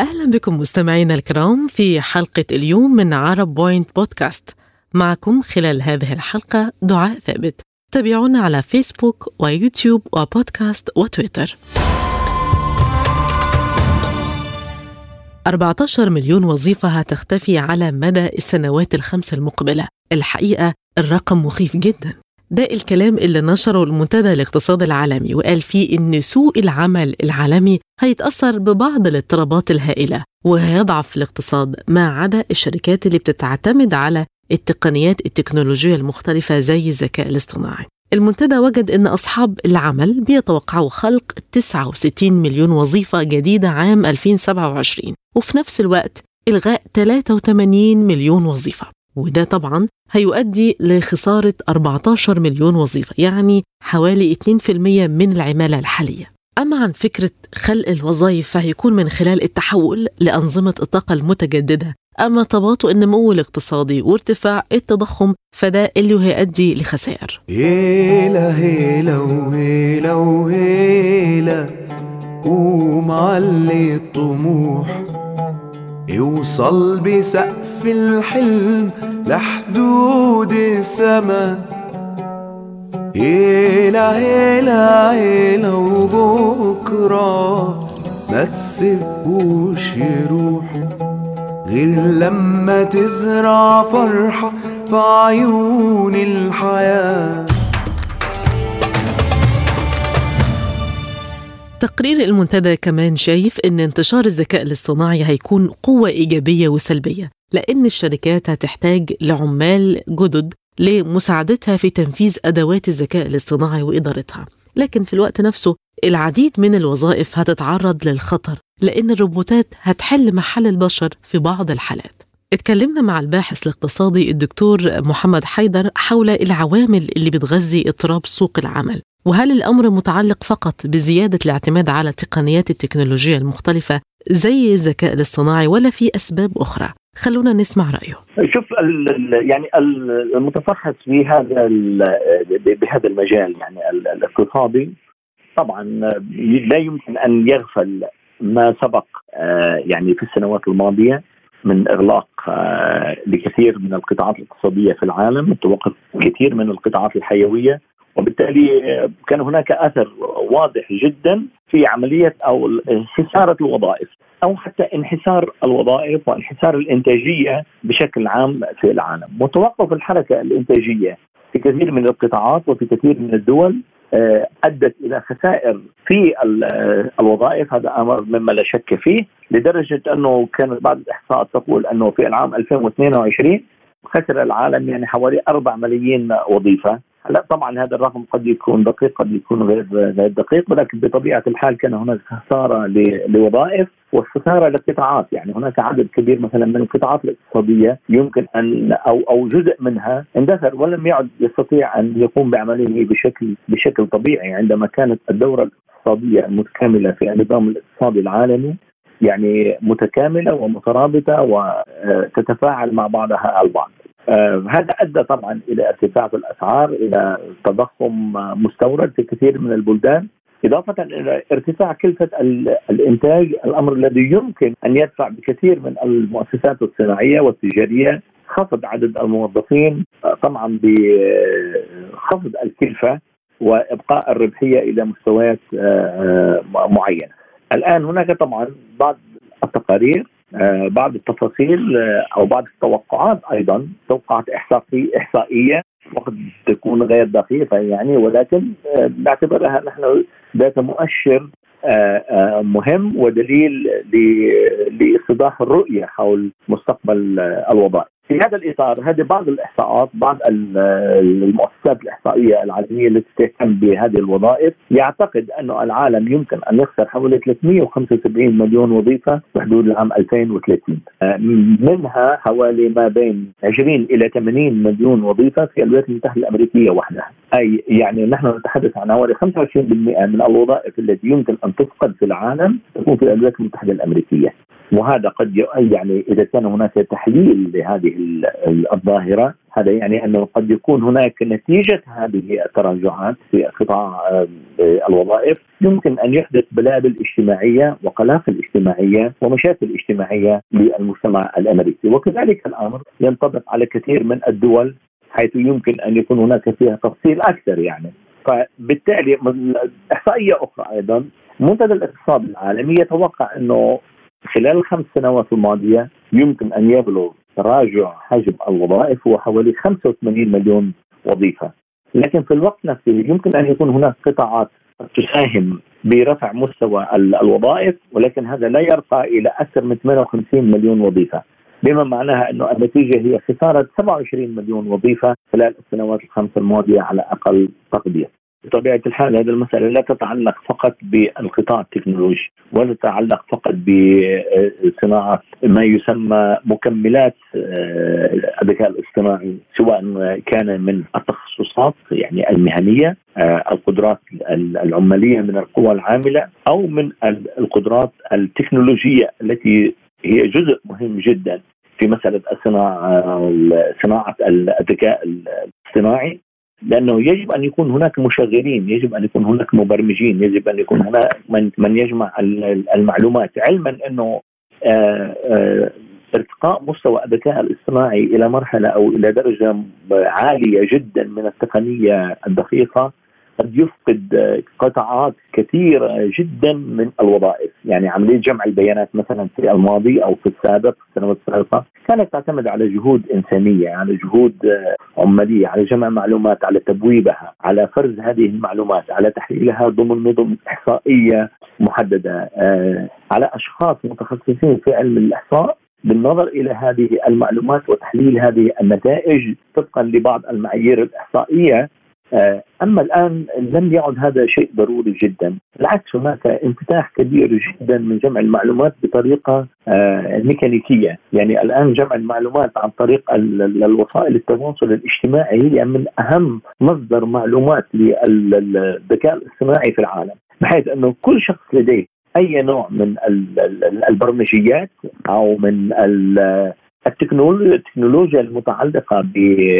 أهلا بكم مستمعينا الكرام في حلقة اليوم من عرب Point Podcast. معكم خلال هذه الحلقة دعاء ثابت. تابعونا على فيسبوك ويوتيوب وبودكاست وتويتر. 14 مليون وظيفة هتختفي على مدى السنوات الخمس المقبلة. الحقيقة الرقم مخيف جدا. ده الكلام اللي نشره المنتدى الاقتصادي العالمي وقال فيه إن سوق العمل العالمي هيتأثر ببعض الاضطرابات الهائلة وهيضعف الاقتصاد ما عدا الشركات اللي بتعتمد على التقنيات التكنولوجية المختلفة زي الذكاء الاصطناعي. المنتدى وجد أن أصحاب العمل بيتوقعوا خلق 69 مليون وظيفة جديدة عام 2027 وفي نفس الوقت إلغاء 83 مليون وظيفة. وده طبعا هيؤدي لخسارة 14 مليون وظيفة يعني حوالي 2% من العمالة الحالية. أما عن فكرة خلق الوظائف فهيكون من خلال التحول لأنظمة الطاقة المتجددة. أما تباطؤ النمو الاقتصادي وارتفاع التضخم فده اللي هيؤدي لخسائر. هيلا هيلا وهيلا وهيلا ومعلي الطموح يوصل بسقف الحلم لحدود السما هيلا هيلا هيلا وبكرة ما تسيبوش يروح غير لما تزرع فرحة في عيون الحياة. تقرير المنتدى كمان شايف إن انتشار الذكاء الاصطناعي هيكون قوة إيجابية وسلبية. لأن الشركات هتحتاج لعمال جدد لمساعدتها في تنفيذ أدوات الذكاء الاصطناعي وإدارتها. لكن في الوقت نفسه العديد من الوظائف هتتعرض للخطر لأن الروبوتات هتحل محل البشر في بعض الحالات. اتكلمنا مع الباحث الاقتصادي الدكتور محمد حيدر حول العوامل اللي بتغذي اضطراب سوق العمل. وهل الأمر متعلق فقط بزيادة الاعتماد على تقنيات التكنولوجيا المختلفة زي الذكاء الاصطناعي ولا في أسباب أخرى؟ خلونا نسمع رأيه شوف يعني المتفحص في هذا بهذا المجال يعني الاقتصادي طبعا لا يمكن أن يغفل ما سبق يعني في السنوات الماضية من إغلاق لكثير من القطاعات الاقتصادية في العالم توقف كثير من القطاعات الحيوية وبالتالي كان هناك أثر واضح جدا في عملية أو خساره الوظائف أو حتى انحسار الوظائف وانحسار الإنتاجية بشكل عام في العالم، وتوقف الحركة الإنتاجية في كثير من القطاعات وفي كثير من الدول أدت إلى خسائر في الوظائف. هذا أمر مما لا شك فيه لدرجة أنه كانت بعض الإحصاءات تقول أنه في العام 2022 خسر العالم يعني حوالي 4 ملايين وظيفة. هلا طبعا هذا الرقم قد يكون دقيق قد يكون غير غير دقيق ولكن بطبيعة الحال كان هناك خسارة لوظائف وخساره لقطاعات يعني هناك عدد كبير مثلا من القطاعات الاقتصادية يمكن أن أو أو جزء منها اندثر ولم يعد يستطيع أن يقوم بعمله بشكل بشكل طبيعي عندما كانت الدورة الاقتصادية المتكامله في النظام الاقتصادي العالمي يعني متكاملة ومترابطة وتتفاعل مع بعضها البعض. آه هذا أدى طبعا إلى ارتفاع في الأسعار إلى تضخم مستورد في كثير من البلدان إضافة إلى ارتفاع كلفة الإنتاج الأمر الذي يمكن أن يدفع بكثير من المؤسسات الصناعية والتجارية خفض عدد الموظفين طبعا بخفض الكلفة وإبقاء الربحية إلى مستويات معينة. الآن هناك طبعا بعض التقارير بعض التفاصيل أو بعض التوقعات أيضا توقعات إحصائية وقد تكون غير دقيقة يعني ولكن نعتبرها نحن ذات مؤشر مهم ودليل لاستضاح الرؤية حول مستقبل الوظائف. في هذا الإطار هذه بعض الإحصاءات بعض المؤسسات الإحصائية العالمية التي تهتم بهذه الوظائف يعتقد انه العالم يمكن أن يخسر حوالي 375 مليون وظيفة بحدود العام 2030 منها حوالي ما بين 20 إلى 80 مليون وظيفة في الولايات المتحدة الأمريكية وحدها. أي يعني نحن نتحدث عن حوالي 25% من الوظائف التي يمكن أن تفقد في العالم تكون في الولايات المتحدة الأمريكية. وهذا قد يعني إذا كان هناك تحليل لهذه الظاهرة. هذا يعني أنه قد يكون هناك نتيجة هذه التراجعات في قطاع الوظائف. يمكن أن يحدث بلابل اجتماعيه وقلاقل اجتماعيه ومشاكل اجتماعيه للمجتمع الأمريكي. وكذلك الأمر ينطبق على كثير من الدول حيث يمكن أن يكون هناك فيها تفصيل أكثر يعني. فبالتالي إحصائية أخرى أيضا منتدى الاقتصاد العالمي يتوقع أنه خلال الخمس سنوات الماضية يمكن أن يبلغ تراجع حجم الوظائف هو حوالي 85 مليون وظيفة لكن في الوقت نفسه يمكن أن يكون هناك قطاعات تساهم برفع مستوى الوظائف ولكن هذا لا يرقى إلى أكثر من 58 مليون وظيفة بما معناها أنه النتيجة هي خسارة 27 مليون وظيفة خلال السنوات الخمس الماضية على أقل تقدير. بطبيعة الحال هذه المسألة لا تتعلق فقط بالقطاع التكنولوجي ولا تتعلق فقط بصناعة ما يسمى مكملات آه، الذكاء الاصطناعي سواء كان من التخصصات يعني المهنية آه، القدرات العمالية من القوى العاملة أو من القدرات التكنولوجية التي هي جزء مهم جدا في مسألة الصناعة صناعة الذكاء الاصطناعي. لأنه يجب أن يكون هناك مشغلين، يجب أن يكون هناك مبرمجين، يجب أن يكون هناك من من يجمع المعلومات، علما إنه آه، آه، ارتقاء مستوى الذكاء الاصطناعي إلى مرحلة أو إلى درجة عالية جدا من التقنية الدقيقة. قد يفقد قطاعات كثيرة جدا من الوظائف. يعني عملية جمع البيانات مثلا في الماضي أو في السابق في السنوات السابقة كانت تعتمد على جهود إنسانية على جهود عمالية على جمع معلومات على تبويبها على فرز هذه المعلومات على تحليلها ضمن نظم إحصائية محددة. آه، على أشخاص متخصصين في علم الإحصاء بالنظر إلى هذه المعلومات وتحليل هذه النتائج طبقا لبعض المعايير الإحصائية أما الآن لم يعد هذا شيء ضروري جدا، بالعكس هناك انفتاح كبير جدا من جمع المعلومات بطريقة آه، ميكانيكية، يعني الآن جمع المعلومات عن طريق الوسائل التواصل الاجتماعي هي من أهم مصدر معلومات للذكاء الاصطناعي في العالم، بحيث أنه كل شخص لديه أي نوع من البرمجيات أو من التكنولوجيا المتعلقة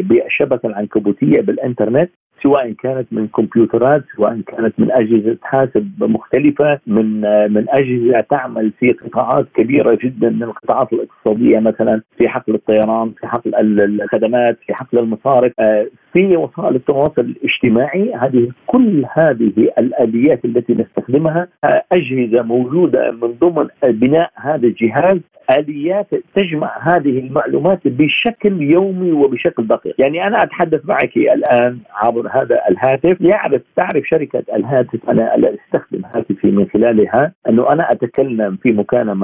بالشبكة العنكبوتية بالإنترنت سواء كانت من كمبيوترات سواء كانت من أجهزة حاسب مختلفة من من أجهزة تعمل في قطاعات كبيرة جدا من القطاعات الاقتصادية مثلا في حقل الطيران في حقل الخدمات في حقل المصارف. آه، في وسائل التواصل الاجتماعي هذه كل هذه الآليات التي نستخدمها آه، أجهزة موجودة من ضمن بناء هذا الجهاز. آليات تجمع هذه المعلومات بشكل يومي وبشكل دقيق، يعني أنا أتحدث معك الآن عبر هذا الهاتف يعرف تعرف شركة الهاتف أنا أستخدم هاتفي من خلالها أنه أنا أتكلم في مكالمة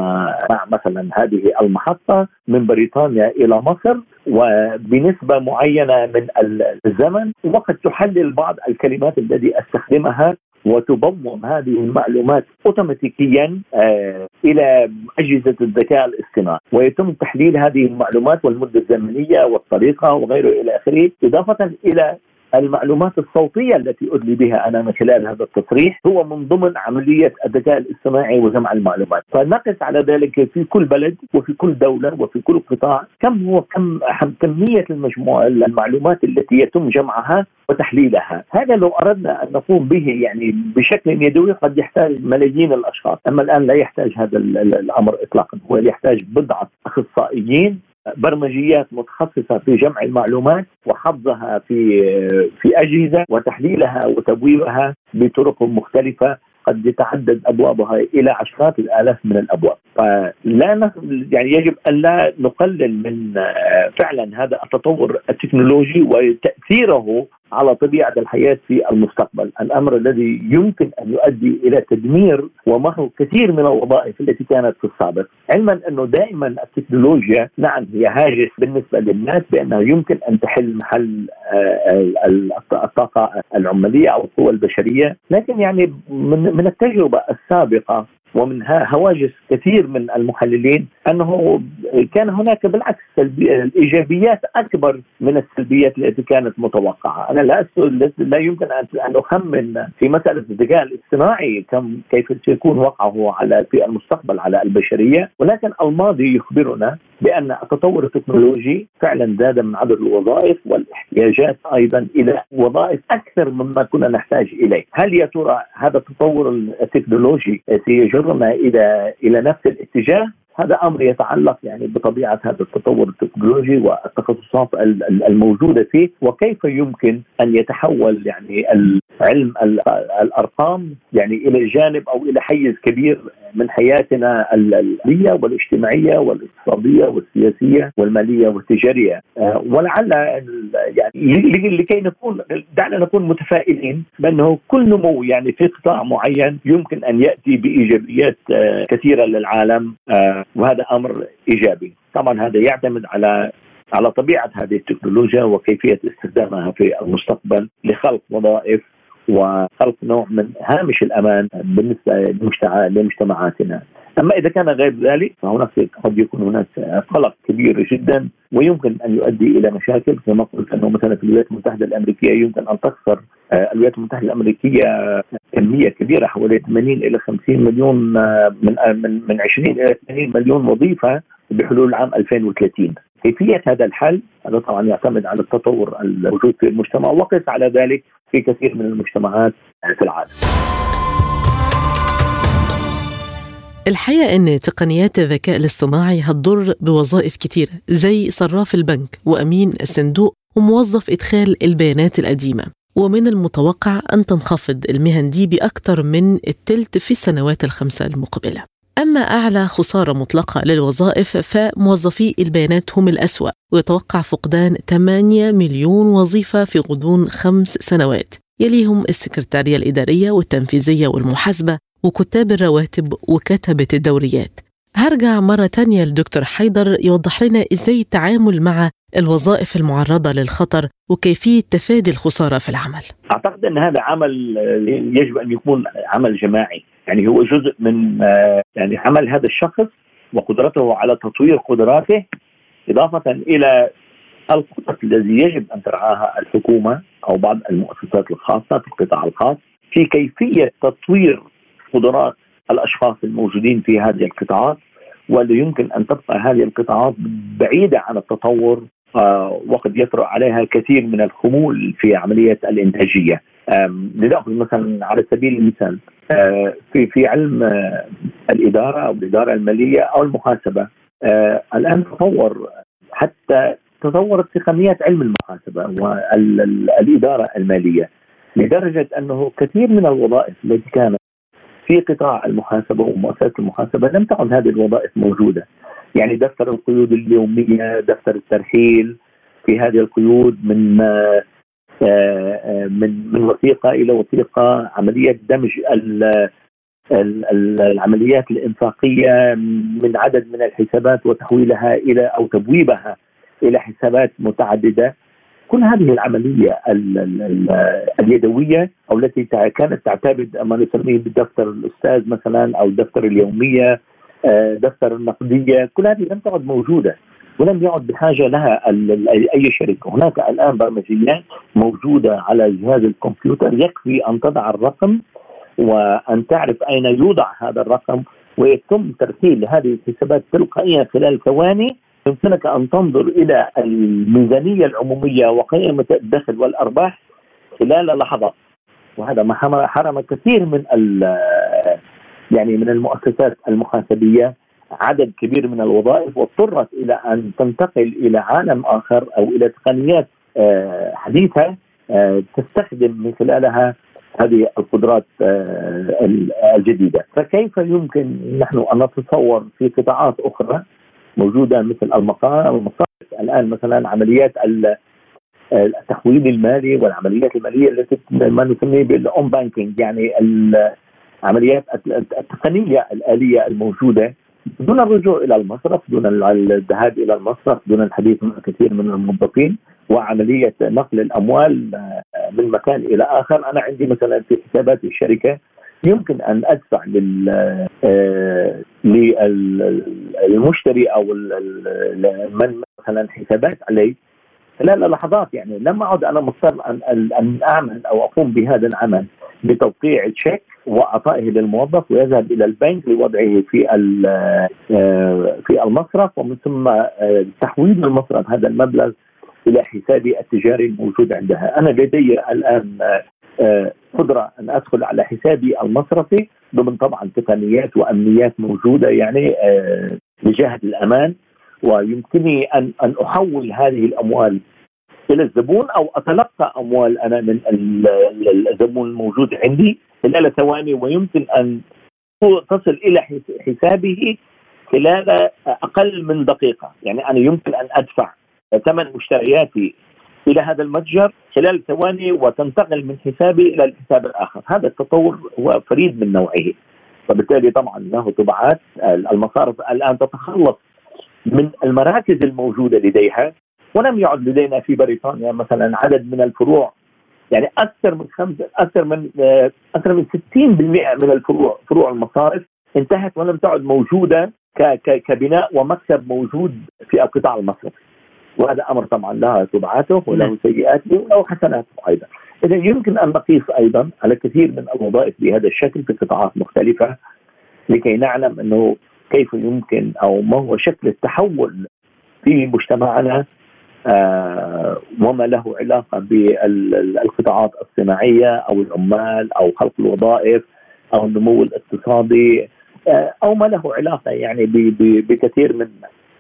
مع مثلا هذه المحطة من بريطانيا إلى مصر وبنسبة معينة من الزمن وقد تحلل بعض الكلمات التي أستخدمها وتضم هذه المعلومات اوتوماتيكيا آه إلى أجهزة الذكاء الاصطناعي. ويتم تحليل هذه المعلومات والمدة الزمنية والطريقة وغيره إلى آخره إضافة إلى المعلومات الصوتية التي أدلي بها أنا من خلال هذا التصريح هو من ضمن عملية الذكاء الاصطناعي وجمع المعلومات. فنقص على ذلك في كل بلد وفي كل دولة وفي كل قطاع. كم هو كم كمية المجموعة المعلومات التي يتم جمعها وتحليلها؟ هذا لو أردنا أن نقوم به يعني بشكل يدوي قد يحتاج ملايين الأشخاص. أما الآن لا يحتاج هذا الأمر إطلاقا. هو يحتاج بضعة أخصائيين برمجيات متخصصة في جمع المعلومات وحفظها في في أجهزة وتحليلها وتبويبها بطرق مختلفة قد يتعدد أبوابها إلى عشرات الآلاف من الأبواب، فلا يعني يجب أن لا نقلل من فعلا هذا التطور التكنولوجي وتأثيره على طبيعه الحياة في المستقبل، الأمر الذي يمكن أن يؤدي إلى تدمير ومحو كثير من الوظائف التي كانت في السابق، علما انه دائما التكنولوجيا نعم هي هاجس بالنسبة للناس بانها يمكن أن تحل محل آه، الطاقة العمالية أو القوى البشرية، لكن يعني من من التجربة السابقة ومنها هواجس كثير من المحللين أنه كان هناك بالعكس الإيجابيات أكبر من السلبيات التي كانت متوقعة، أنا لا لا يمكن أن أخمن في مسألة الذكاء الاصطناعي كم كيف سيكون وقعه على في المستقبل على البشرية، ولكن الماضي يخبرنا بأن التطور التكنولوجي فعلا زاد من عدد الوظائف والاحتياجات أيضا إلى وظائف أكثر مما كنا نحتاج إليه، هل يا ترى هذا التطور التكنولوجي سيجرنا إلى إلى نفس الاتجاه؟ هذا أمر يتعلق يعني بطبيعة هذا التطور التكنولوجي والتخصصات الموجودة فيه وكيف يمكن أن يتحول يعني علم الأرقام يعني إلى جانب أو إلى حيز كبير من حياتنا الماليه والاجتماعية والاقتصادية والسياسية والمالية والتجارية. آه، ولعل يعني لكي نكون دعنا نكون متفائلين بأنه كل نمو يعني في قطاع معين يمكن أن يأتي بإيجابيات آه، كثيرة للعالم. آه، وهذا أمر إيجابي طبعا هذا يعتمد على على طبيعة هذه التكنولوجيا وكيفية استخدامها في المستقبل لخلق وظائف وخلق نوع من هامش الأمان بالنسبة لمجتمعاتنا. أما إذا كان غير ذلك فهناك قد يكون هناك قلق كبير جدا ويمكن أن يؤدي إلى مشاكل كما قلت أنه مثلا في الولايات المتحدة الأمريكية يمكن أن تخسر آه، الولايات المتحدة الأمريكية كمية كبيرة حوالي 80 إلى 50 مليون آه، من آه، من من 20 إلى 80 مليون وظيفة بحلول عام 2030 كيفية هذا الحل؟ هذا طبعا يعتمد على التطور الموجود في المجتمع وقس على ذلك في كثير من المجتمعات في العالم. الحقيقة أن تقنيات الذكاء الاصطناعي هتضر بوظائف كتيرة زي صراف البنك وأمين الصندوق وموظف إدخال البيانات القديمة. ومن المتوقع أن تنخفض المهن دي بأكثر من التلت في السنوات الخمسة المقبلة. أما أعلى خسارة مطلقة للوظائف فموظفي البيانات هم الأسوأ. ويتوقع فقدان 8 مليون وظيفة في غضون خمس سنوات. يليهم السكرتارية الإدارية والتنفيذية والمحاسبة وكتاب الرواتب وكتبة الدوريات. هرجع مرة تانية لدكتور حيدر يوضح لنا إزاي التعامل مع الوظائف المعرضة للخطر وكيفية تفادي الخسارة في العمل. أعتقد أن هذا عمل يجب أن يكون عمل جماعي. يعني هو جزء من آه، يعني عمل هذا الشخص وقدرته على تطوير قدراته إضافة إلى الخطط الذي يجب أن ترعاها الحكومة أو بعض المؤسسات الخاصة في القطاع الخاص في كيفية تطوير قدرات الأشخاص الموجودين في هذه القطاعات ولا يمكن أن تبقى هذه القطاعات بعيدة عن التطور آه، وقد يطرأ عليها كثير من الخمول في عملية الإنتاجية. لنأخذ مثلا على سبيل المثال آه، في في علم آه، الإدارة أو الإدارة المالية أو المحاسبة الآن تطور حتى تطورت تقنيات علم المحاسبة والإدارة المالية لدرجة أنه كثير من الوظائف التي كانت في قطاع المحاسبة ومؤسسات المحاسبة لم تعد هذه الوظائف موجودة. يعني دفتر القيود اليومية دفتر الترحيل في هذه القيود من آه، آه، من من وثيقة إلى وثيقة عملية دمج العمليات الإنفاقية من عدد من الحسابات وتحويلها إلى أو تبويبها إلى حسابات متعددة. كل هذه العملية اليدوية أو التي كانت تعتمد ما نسميه بالدفتر الأستاذ مثلا أو الدفتر اليومية آه، دفتر النقدية كل هذه لم تعد موجودة ولم يعد بحاجة لها أي شركة. هناك الآن برمجيات موجودة على جهاز الكمبيوتر يكفي أن تضع الرقم وأن تعرف أين يوضع هذا الرقم ويتم ترسيل هذه الحسابات تلقائيا خلال ثواني يمكنك أن تنظر إلى الميزانية العمومية وقائمه الدخل والأرباح خلال لحظات وهذا ما حرم كثير من يعني من المؤسسات المحاسبية عدد كبير من الوظائف واضطرت إلى أن تنتقل إلى عالم آخر أو إلى تقنيات آه، حديثة آه، تستخدم من خلالها هذه القدرات آه، الجديدة، فكيف يمكن نحن أن نتصور في قطاعات أخرى موجودة مثل المصارف الآن مثلا عمليات التحويل المالي والعمليات المالية التي ما نسميه بال online banking يعني العمليات التقنية الآلية الموجودة دون الرجوع إلى المصرف دون الذهاب إلى المصرف دون الحديث مع كثير من الموظفين وعملية نقل الأموال من مكان إلى آخر. أنا عندي مثلا في حسابات الشركة يمكن أن أدفع لل آه، للمشتري أو من مثلا حسابات علي. خلال لحظات يعني لم أعد أنا مضطر أن أن أعمل أو أقوم بهذا العمل بتوقيع تشيك وأعطائه للموظف ويذهب إلى البنك لوضعه في آه، في المصرف ومن ثم آه، تحويل المصرف هذا المبلغ إلى حسابي التجاري الموجود عندها، أنا لدي الآن قدرة أن أدخل على حسابي المصرفي ضمن طبعا تقنيات وأمنيات موجودة يعني لجهه الأمان. ويمكنني ان أن أحول هذه الأموال إلى الزبون أو أتلقى أموال أنا من الزبون الموجود عندي خلال ثواني. ويمكن أن تصل إلى حسابه خلال أقل من دقيقة، يعني أنا يمكن أن أدفع ثمن مشترياتي إلى هذا المتجر خلال ثواني وتنتقل من حسابي إلى الحساب الآخر، هذا التطور هو فريد من نوعه. وبالتالي طبعا له تبعات المصارف الآن تتخلص من المراكز الموجودة لديها. ولم يعد لدينا في بريطانيا مثلا عدد من الفروع يعني أكثر من خمسه أكثر من آه، أكثر من 60% من الفروع فروع المصارف انتهت ولم تعد موجودة كبناء ومكتب موجود في القطاع المصرفي. وهذا أمر طبعا له تبعاته وله نعم. سيئاته وله حسناته أيضا اذا يمكن أن نقيس أيضا على كثير من الوظائف بهذا الشكل في قطاعات مختلفة لكي نعلم أنه كيف يمكن أو ما هو شكل التحول في مجتمعنا آه وما له علاقة بالقطاعات الصناعية أو العمال أو خلق الوظائف أو النمو الاقتصادي آه أو ما له علاقة يعني بكثير من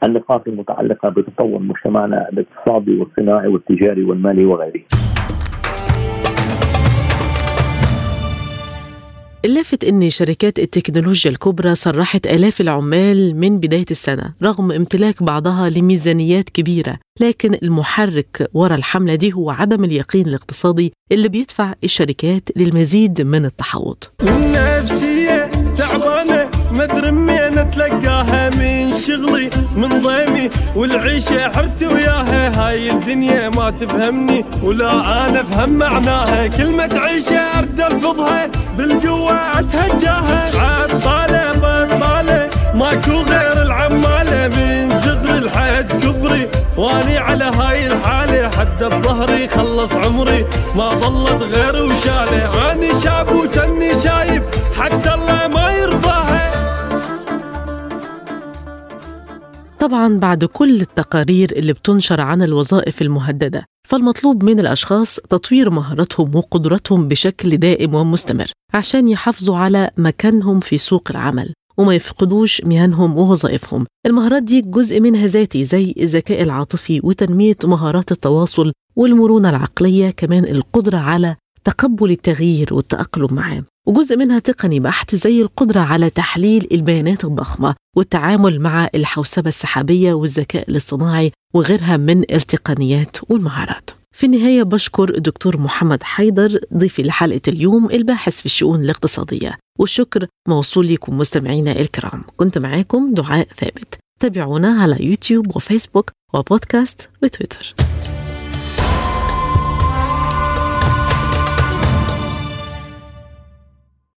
النقاط المتعلقة بتطور مجتمعنا الاقتصادي والصناعي والتجاري والمالي وغيره. اللافت إن شركات التكنولوجيا الكبرى صرحت آلاف العمال من بداية السنة رغم امتلاك بعضها لميزانيات كبيرة لكن المحرك ورا الحملة دي هو عدم اليقين الاقتصادي اللي بيدفع الشركات للمزيد من التحوط النفسيه تعبانة مدري اتلقاها من شغلي من ضيمي والعيشة حرتي وياها. هاي الدنيا ما تفهمني ولا أنا أفهم معناها. كلمه عيشه أرد الفظها بالقوة أتهجاها. عطاله بطاله ماكو غير العمالة. من زغر الحياة كبري وأني على هاي الحالة. حد بظهري خلص عمري ما ظلت غير وشالة. أني شاب وجني شايب حتى الله ما طبعا بعد كل التقارير اللي بتنشر عن الوظائف المهددة فالمطلوب من الأشخاص تطوير مهاراتهم وقدراتهم بشكل دائم ومستمر عشان يحافظوا على مكانهم في سوق العمل وما يفقدوش مهنهم ووظائفهم. المهارات دي جزء منها ذاتي زي الذكاء العاطفي وتنمية مهارات التواصل والمرونة العقلية كمان القدرة على تقبل التغيير والتأقلم معاه وجزء منها تقني بحت زي القدرة على تحليل البيانات الضخمة والتعامل مع الحوسبة السحابية والذكاء الاصطناعي وغيرها من التقنيات والمهارات. في النهاية بشكر الدكتور محمد حيدر ضيفي لحلقة اليوم الباحث في الشؤون الاقتصادية. والشكر موصول لكم مستمعينا الكرام. كنت معاكم دعاء ثابت. تابعونا على يوتيوب وفيسبوك وبودكاست وتويتر.